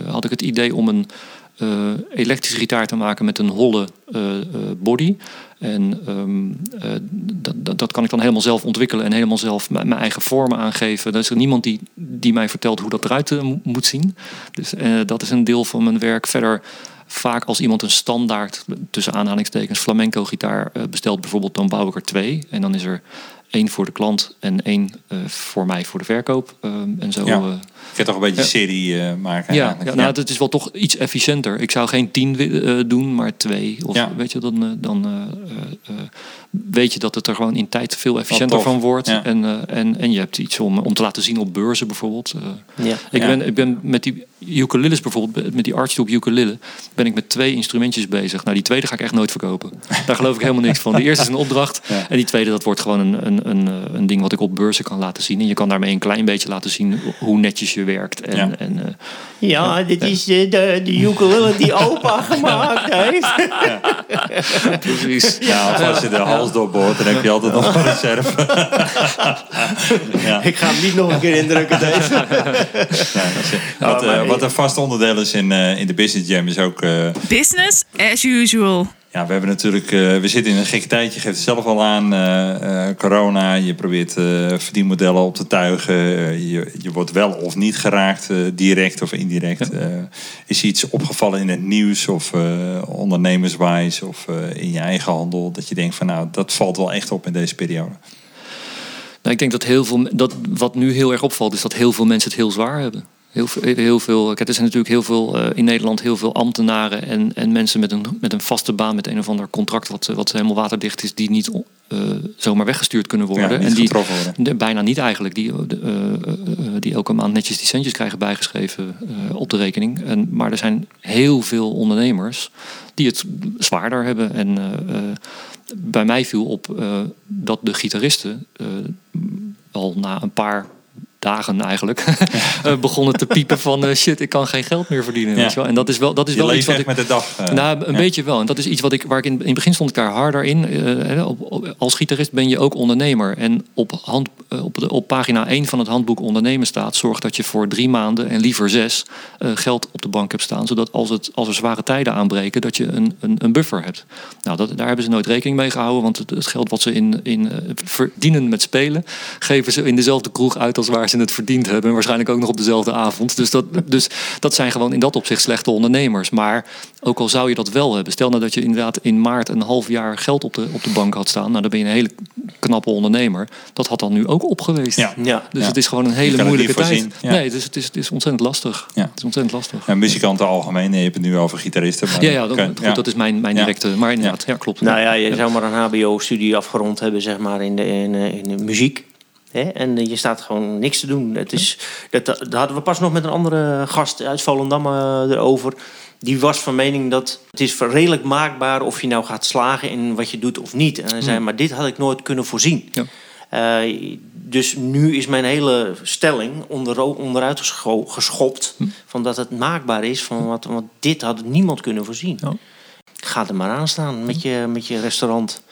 had ik het idee om een eh, elektrische gitaar te maken met een holle eh, eh, body. En ehm, eh, dat, dat, dat kan ik dan helemaal zelf ontwikkelen en helemaal zelf mijn eigen vormen aangeven. Er is er niemand die, die mij vertelt hoe dat eruit mo- moet zien. Dus dat is een deel van mijn werk. Verder vaak als iemand een standaard, tussen aanhalingstekens, flamenco gitaar bestelt bijvoorbeeld, dan bouw ik er twee. En dan is er één voor de klant en één eh, voor mij voor de verkoop. Ehm, en zo. Ja. eh, Je kunt toch een beetje Ja. serie eh, maken? ja, eigenlijk? ja, nou, het is wel toch iets efficiënter. Ik zou geen tien eh, doen, maar twee. Of Ja. weet je, dan, dan eh, eh, eh, weet je dat het er gewoon in tijd veel efficiënter tof. van wordt. Ja. En, eh, en, en je hebt iets om, om te laten zien op beurzen bijvoorbeeld. Eh, Ja. ik, ben, ik ben met die ukuleles bijvoorbeeld, met die Archduke ukulele, ben ik met twee instrumentjes bezig. Nou, die tweede ga ik echt nooit verkopen. Daar geloof ik helemaal niks van. De eerste is een opdracht. Ja. En die tweede, dat wordt gewoon een, een, een, eh, een ding wat ik op beurzen kan laten zien. En je kan daarmee een klein beetje laten zien hoe netjes je werkt. En, Ja. en, eh, Ja, dit is de, de, de ukulele die opa gemaakt heeft. precies. Ja, of als je de hals doorboort, dan heb je altijd nog een reserve. ja. Ik ga hem niet nog een keer indrukken deze. Ja, dat is- wat, eh, wat een vast onderdeel is in, eh, in de Business Jam is ook... eh, Business as usual. Ja, we hebben natuurlijk... eh, we zitten in een gekke tijd. Je geeft het zelf al aan. eh, eh, corona. Je probeert verdienmodellen op te tuigen. Je, je wordt wel of niet geraakt. direct of indirect. Eh, is iets opgevallen in het nieuws? Of ondernemerswijs? Of in je eigen handel? Dat je denkt van nou, dat valt wel echt op in deze periode. Nou, ik denk dat heel veel, dat wat nu heel erg opvalt, is dat heel veel mensen het heel zwaar hebben. Heel veel, heel veel kijk, er zijn natuurlijk heel veel eh, in Nederland heel veel ambtenaren en, en mensen met een, met een vaste baan, met een of ander contract wat, wat helemaal waterdicht is, die niet eh, zomaar weggestuurd kunnen worden. Ja, en die, worden. Bijna niet eigenlijk. Die, eh, die elke maand netjes die centjes krijgen bijgeschreven op de rekening. En, maar er zijn heel veel ondernemers die het zwaarder hebben. En bij mij viel op dat de gitaristen al na een paar dagen eigenlijk eh, begonnen te piepen van eh, shit, ik kan geen geld meer verdienen. Ja. Weet je wel? En dat is wel, dat is Je wel iets wat ik. met de dag. eh, Nou, een ja. beetje wel. En dat is iets wat ik, waar ik in, in het begin stond ik daar harder in. Op, op- als gitarist ben je ook ondernemer. En op, hand, op, de, op pagina 1 van het handboek ondernemen staat... zorg dat je voor drie maanden en liever zes geld op de bank hebt staan. Zodat als, het, als er zware tijden aanbreken, dat je een, een, een buffer hebt. Nou, dat, daar hebben ze nooit rekening mee gehouden. Want het, het geld wat ze in, in, verdienen met spelen... geven ze in dezelfde kroeg uit als waar ze het verdiend hebben. En waarschijnlijk ook nog op dezelfde avond. Dus dat, dus dat zijn gewoon in dat opzicht slechte ondernemers. Maar ook al zou je dat wel hebben. Stel nou dat je inderdaad in maart een half jaar geld op de, op de bank had staan. Nou, dan ben je een hele knappe ondernemer. Dat had dan nu ook op geweest. Ja. Ja. Dus Ja. het is gewoon een hele het moeilijke tijd. ja. Nee, dus het is, het is ontzettend lastig. Ja. Het is ontzettend lastig. Ja, muzikanten algemeen, je hebt het nu over gitaristen. Maar Ja, ja, dat, kan- goed, ja. dat is mijn, mijn Ja. directe. Maar inderdaad, ja, klopt. Nou ja, je zou maar een HBO-studie afgerond hebben, zeg maar, in de, in, eh, in de muziek. Hè? En je staat gewoon niks te doen. Het is, dat, dat hadden we pas nog met een andere gast uit Volendam eh, erover. Die was van mening dat het is redelijk maakbaar of je nou gaat slagen in wat je doet of niet. En hij zei, maar dit had ik nooit kunnen voorzien. Ja. Eh, dus nu is mijn hele stelling onder, onderuit gescho- geschopt. Van dat het maakbaar is. Van wat, want dit had niemand kunnen voorzien. Ja. Ga er maar aan staan met je, met je restaurant.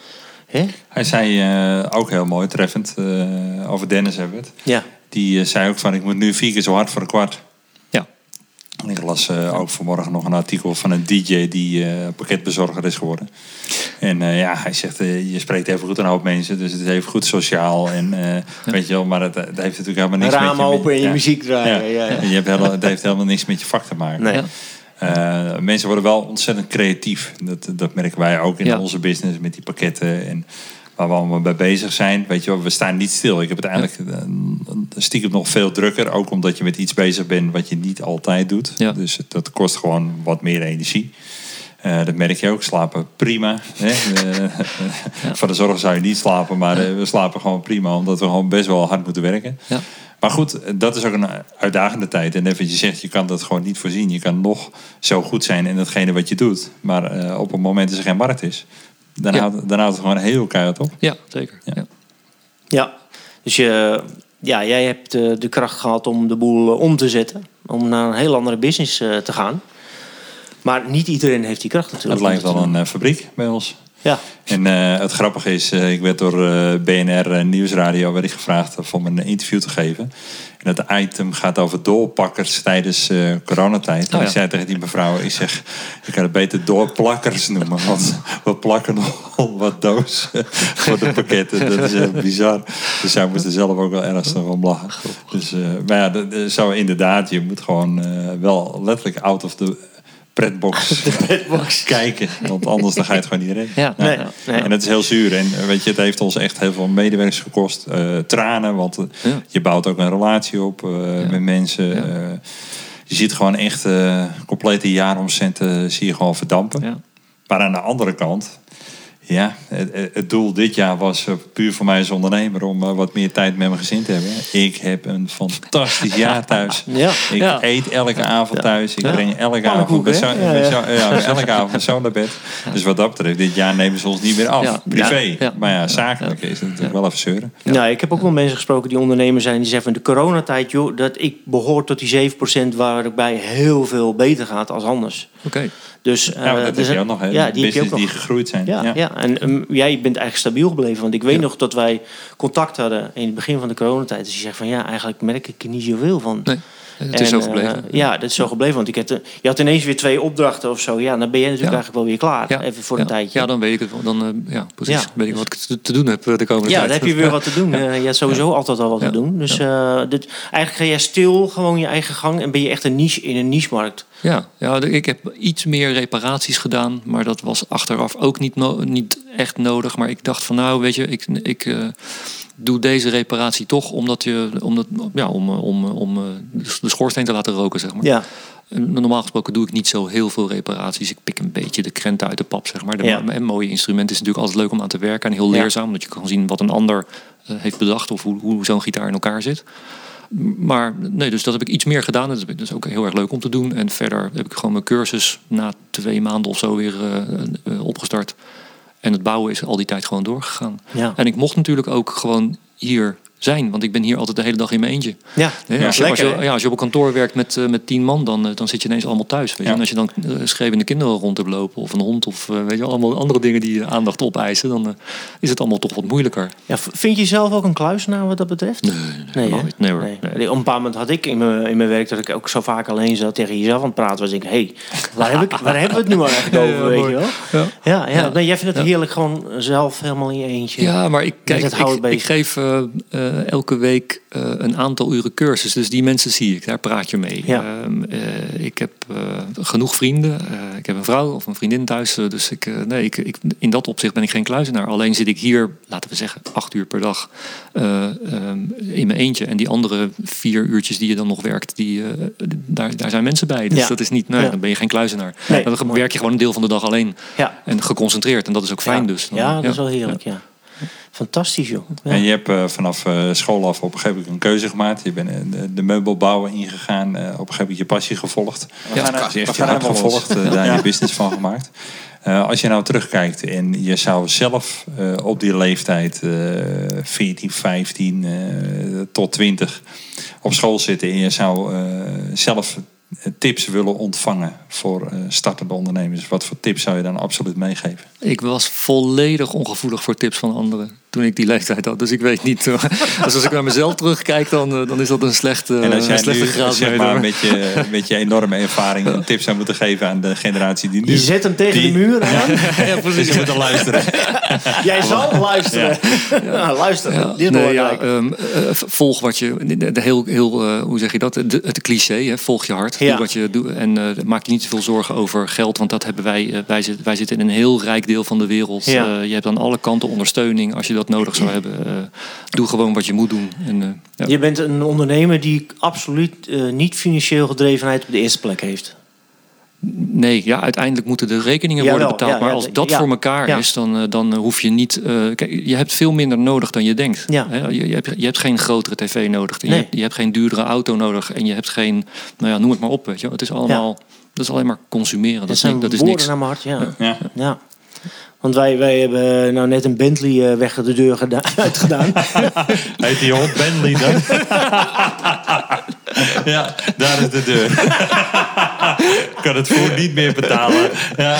Hij zei eh, ook heel mooi, treffend, eh, over Dennis hebben we het. Ja. Die eh, zei ook van, ik moet nu vier keer zo hard voor een kwart. Ja. En ik las ook vanmorgen nog een artikel van een DJ die pakketbezorger is geworden. En ja, hij zegt, je spreekt even goed een hoop mensen, dus het is even goed sociaal. En weet je wel, maar het, het heeft natuurlijk helemaal niks met je... open en je ja. muziek draaien. Ja. Je hebt helemaal, het heeft helemaal niks met je vak te maken. Nee. Eh, mensen worden wel ontzettend creatief. Dat, dat merken wij ook in Ja. onze business met die pakketten en waar we allemaal mee bezig zijn. Weet je wel, we staan niet stil. Ik heb het eigenlijk eh, stiekem nog veel drukker. Ook omdat je met iets bezig bent wat je niet altijd doet. Ja. Dus dat kost gewoon wat meer energie. Eh, dat merk je ook. Slapen prima. Hè? Van de zorg zou je niet slapen, maar we slapen gewoon prima. Omdat we gewoon best wel hard moeten werken. Ja. Maar goed, dat is ook een uitdagende tijd. En net wat je zegt, je kan dat gewoon niet voorzien. Je kan nog zo goed zijn in datgene wat je doet. Maar eh, op het moment dat er geen markt is, dan, Ja. houdt, dan houdt het gewoon heel keihard op. Ja, zeker. Ja. Ja. Ja, dus je, ja, jij hebt eh, de kracht gehad om de boel eh, om te zetten. Om naar een heel andere business eh, te gaan. Maar niet iedereen heeft die kracht Het natuurlijk. lijkt dat wel te een fabriek bij ons. Ja, En eh, het grappige is, eh, ik werd door eh, BNR Nieuwsradio werd ik gevraagd om een interview te geven. En dat item gaat over doorpakkers tijdens coronatijd. En Oh, ja. ik zei tegen die mevrouw, ik zeg, je kan het beter doorplakkers noemen. Want we plakken nog wat doos voor de pakketten. Dat is echt bizar. Dus zij moest er zelf ook wel erg om lachen. Dus, maar ja, dat- dat zou inderdaad, je moet gewoon wel letterlijk out of the pretbox, kijken. Want anders dan ga je het gewoon niet redden. Ja, nee, ja. nee. En het is heel zuur. En eh, weet je, het heeft ons echt heel veel medewerkers gekost. Eh, tranen, want eh, Ja. je bouwt ook een relatie op met mensen. Je ziet gewoon echt complete jaaromcenten zie je gewoon verdampen. Ja. Maar aan de andere kant, ja, het, het doel dit jaar was eh, puur voor mij als ondernemer om eh, wat meer tijd met mijn gezin te hebben. Ik heb een fantastisch jaar thuis. ja. Ik Ja. eet elke avond thuis. Ik breng elke avond, mijn zoon, Ja, elke avond zoon naar bed. Dus wat dat betreft, dit jaar nemen ze ons niet meer af. Ja. Privé. Ja. Ja. Maar ja, zakelijk is het natuurlijk wel even zeuren. Nou, ik heb ook wel mensen gesproken die ondernemer zijn. Die zeggen van de coronatijd, joh, dat ik behoor tot die 7% waarbij heel veel beter gaat als anders. Oké. Dus, Ja, eh, dat dus- je ook nog. Hè? Ja, die heb je ook Business die nog. gegroeid zijn. Ja, ja. en ehm, jij bent eigenlijk stabiel gebleven. Want ik weet Ja. nog dat wij contact hadden in het begin van de coronatijd. Dus je zegt van ja, eigenlijk merk ik er niet zoveel van. Nee, het is zo eh, gebleven. ja, dat is zo gebleven. Want ik had, je had ineens weer twee opdrachten of zo. Ja, dan ben je natuurlijk Ja. eigenlijk wel weer klaar. ja, Even voor ja. een tijdje. Ja, dan weet ik het wel. Dan, eh, ja, precies. Ja. Weet ik wat ik te, doen heb eh, de komende Ja, tijd. dan heb je weer wat te doen. Je hebt sowieso altijd al wat Ja. te doen. Dus dit, eigenlijk ga jij stil gewoon je eigen gang en ben je echt een niche in een niche-markt. Ja, ja, ik heb iets meer reparaties gedaan, maar dat was achteraf ook niet, no- niet echt nodig. Maar ik dacht van nou, weet je, ik, ik doe deze reparatie toch omdat je, omdat, ja, om, om, om eh, de schoorsteen te laten roken, zeg maar. Ja, Normaal gesproken doe ik niet zo heel veel reparaties. Ik pik een beetje de krenten uit de pap, zeg maar. De Ja. en mooie instrument is natuurlijk altijd leuk om aan te werken en heel Ja. leerzaam, omdat je kan zien wat een ander eh, heeft bedacht of hoe, hoe zo'n gitaar in elkaar zit. Maar nee, dus dat heb ik iets meer gedaan. Dat is dus ook heel erg leuk om te doen. En verder heb ik gewoon mijn cursus na twee maanden of zo weer eh, opgestart. En het bouwen is al die tijd gewoon doorgegaan. ja. En ik mocht natuurlijk ook gewoon hier zijn, want ik ben hier altijd de hele dag in mijn eentje. ja. Nee, als, je, als, lekker, je, ja, als je op een kantoor werkt met, eh, met tien man, dan, eh, dan zit je ineens allemaal thuis. Weet je? Ja. En als je dan uh, schreeuwende kinderen rond hebt lopen, of een hond, of weet je, allemaal andere dingen die je aandacht opeisen, dan is het allemaal toch wat moeilijker. Ja, vind je zelf ook een kluisenaar wat dat betreft? Nee, nee, niet. Nee, hoor. Nee. Nee. Op een bepaald moment had ik in mijn, in mijn werk dat ik ook zo vaak alleen zat tegen jezelf aan het praten was. Ik, hé, hey, waar, heb ik, waar hebben we het nu eigenlijk over, Ja, weet je wel? Ja. Ja, ja. Ja. Nee, jij vindt het Ja. heerlijk gewoon zelf helemaal in je eentje. Ja, maar ik, kijk, ik, ik geef eh, elke week eh, een aantal uren cursus. Dus die mensen zie ik, daar praat je mee. Ja. Ehm, eh, ik heb genoeg vrienden. Ik heb een vrouw of een vriendin thuis. dus ik, nee, ik, ik, in dat opzicht ben ik geen kluizenaar. Alleen zit ik hier, laten we zeggen, acht uur per dag eh, ehm, in mijn eentje. En die andere vier uurtjes die je dan nog werkt, die, daar, daar zijn mensen bij. Dus Ja. dat is niet, nee, Ja. dan ben je geen kluizenaar. Nee, dan werk je gewoon een deel van de dag alleen. En geconcentreerd. En dat is ook fijn ja. dus. Dan- Ja, dat is wel heerlijk, ja. Fantastisch, joh. Ja. En je hebt eh, vanaf eh, school af op een gegeven moment een keuze gemaakt. Je bent eh, de, de meubelbouwer ingegaan. eh, op een gegeven moment je passie gevolgd. Ja, je hebt je hart gevolgd. eh, daar je business van gemaakt. Eh, als je nou terugkijkt en je zou zelf eh, op die leeftijd, eh 14, 15 eh, tot 20, op school zitten en je zou eh, zelf tips willen ontvangen voor eh, startende ondernemers, wat voor tips zou je dan absoluut meegeven? Ik was volledig ongevoelig voor tips van anderen toen ik die leeftijd had. Dus ik weet niet. dus als ik naar mezelf terugkijk, dan, eh, dan is dat een slechte, En als een slechte nu graad. zeg maar, met, je, met je enorme ervaring een tip zou moeten geven aan de generatie die nu... Je zet hem tegen die- de muur aan. ja, Dus precies. je moet dan luisteren. Jij zal luisteren. Ja. luister. Ja, Dit nee, ja, ehm, eh, volg wat je. De, de heel, heel hoe zeg je dat? De, het cliché, hè? volg je hart. Ja. Doe wat je doet. En eh, maak je niet te veel zorgen over geld. Want dat hebben wij. wij, zitten, wij zitten in een heel rijk deel van de wereld. Ja. Eh, je hebt aan alle kanten ondersteuning als je dat nodig zou hebben. Eh, doe gewoon wat je moet doen. En, eh, ja. Je bent een ondernemer die absoluut eh, niet financieel gedrevenheid op de eerste plek heeft. Nee, ja, uiteindelijk moeten de rekeningen Jawel, worden betaald. ja, maar als dat ja, voor elkaar ja. is, dan, dan hoef je niet. eh, kijk, je hebt veel minder nodig dan je denkt. Ja. Hè, Je, je, hebt, je hebt geen grotere tv nodig. Je, Nee. hebt, je hebt geen duurdere auto nodig. En je hebt geen. Nou ja, noem het maar op. Weet je. Het is allemaal. Dat is alleen maar consumeren. Dat, Dat is, zijn niks, dat is niks. naar mijn hart, ja. Ja. Want wij, wij hebben nou net een Bentley eh, weg de deur geda- uitgedaan. Heet die hond Bentley dan? ja, daar is de deur. kan het voer niet meer betalen. Ja.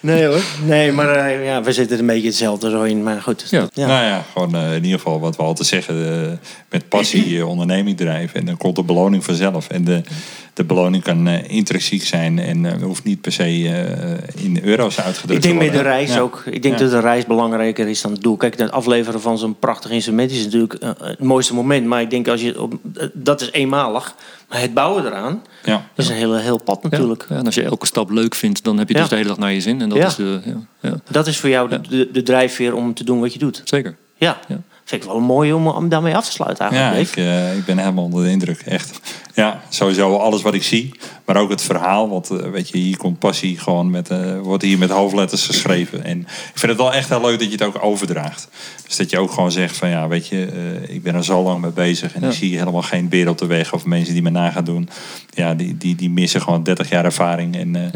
Nee hoor. Nee, maar eh, ja, we zitten een beetje hetzelfde zo in. Maar goed. Ja. Ja. Nou ja, gewoon eh, in ieder geval wat we altijd zeggen. met passie onderneming drijven. En dan komt de beloning vanzelf. En de, de beloning kan eh, intrinsiek zijn. En eh, hoeft niet per se eh, in euro's uitgedrukt Ik denk te met de worden. reis Ja. ook. Ik denk Ja. dat de reis belangrijker is dan het doel. Kijk, het afleveren van zo'n prachtig instrument is natuurlijk het mooiste moment. Maar ik denk als je op, dat is eenmalig. Maar het bouwen eraan, Ja. dat is een hele, heel pad Ja. natuurlijk. Ja, en als je elke stap leuk vindt, dan heb je Ja. dus de hele dag naar je zin. En dat Ja. is de. Ja, ja, Dat is voor jou de, de, de drijfveer om te doen wat je doet. zeker. Ja. Ja. Vind ik wel mooi om, om daarmee af te sluiten Ja, eigenlijk. ik, Dave. eh, ik ben helemaal onder de indruk. Echt. Ja, sowieso alles wat ik zie. Maar ook het verhaal. Want eh, weet je, hier komt passie gewoon met, eh, wordt hier met hoofdletters geschreven. En ik vind het wel echt heel leuk dat je het ook overdraagt. Dus dat je ook gewoon zegt van ja, weet je, eh, ik ben er zo lang mee bezig. En Ja. ik zie helemaal geen beer op de weg. Of mensen die me na gaan doen. Ja, die, die, die missen gewoon 30 jaar ervaring. En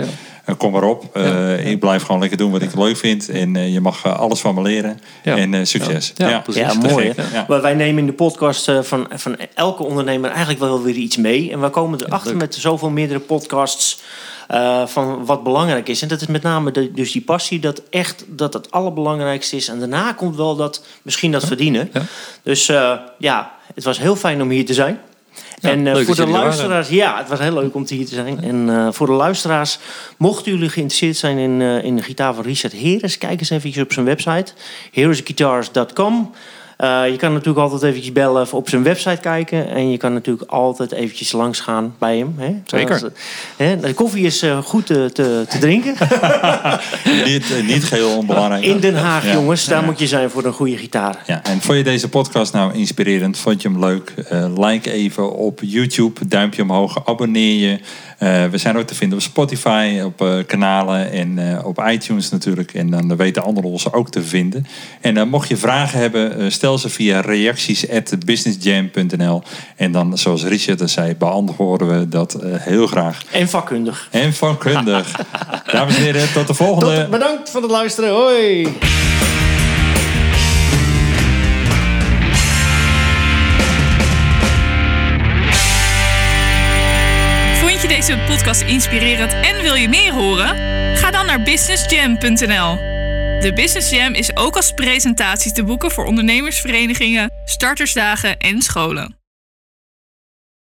Ja. kom maar op. Eh, Ja. Ik blijf gewoon lekker doen wat ik leuk vind. En eh, je mag alles van me leren. Ja. En eh, succes. Ja. Mooi. Maar wij nemen in de podcast van, van elke ondernemer eigenlijk wel weer iets mee. En we komen erachter met zoveel meerdere podcasts eh, van wat belangrijk is. En dat is met name de, dus die passie, dat echt dat het allerbelangrijkste is. En daarna komt wel dat, misschien dat verdienen. Ja. Dus eh, ja, het was heel fijn om hier te zijn. Ja, en eh, voor de er luisteraars, ja, het was heel leuk om te hier te zijn. En voor de luisteraars, mochten jullie geïnteresseerd zijn in, in de gitaar van Richard Heres, kijk eens even op zijn website, heresguitars.com. Eh, je kan natuurlijk altijd eventjes bellen of op zijn website kijken. En je kan natuurlijk altijd eventjes langs gaan bij hem. Hè? Zeker. Hè, de koffie is eh, goed te, te, te drinken. Niet, eh, niet geheel onbelangrijk. In Den Haag, Ja. jongens. Daar moet je zijn voor een goede gitaar. Ja, en vond je deze podcast nou inspirerend? Vond je hem leuk? Eh, like even op YouTube, duimpje omhoog, abonneer je. Eh, we zijn ook te vinden op Spotify, op eh, kanalen en eh, op iTunes natuurlijk. En dan weten anderen ons ook te vinden. En mocht je vragen hebben, stel ze via reacties@businessjam.nl. En dan, zoals Richard al zei, beantwoorden we dat heel graag. En vakkundig. En vakkundig. Dames en heren, tot de volgende. Tot, bedankt voor het luisteren. Hoi. Je deze podcast inspirerend en wil je meer horen? Ga dan naar businessjam.nl. De Business Jam is ook als presentatie te boeken voor ondernemersverenigingen, startersdagen en scholen.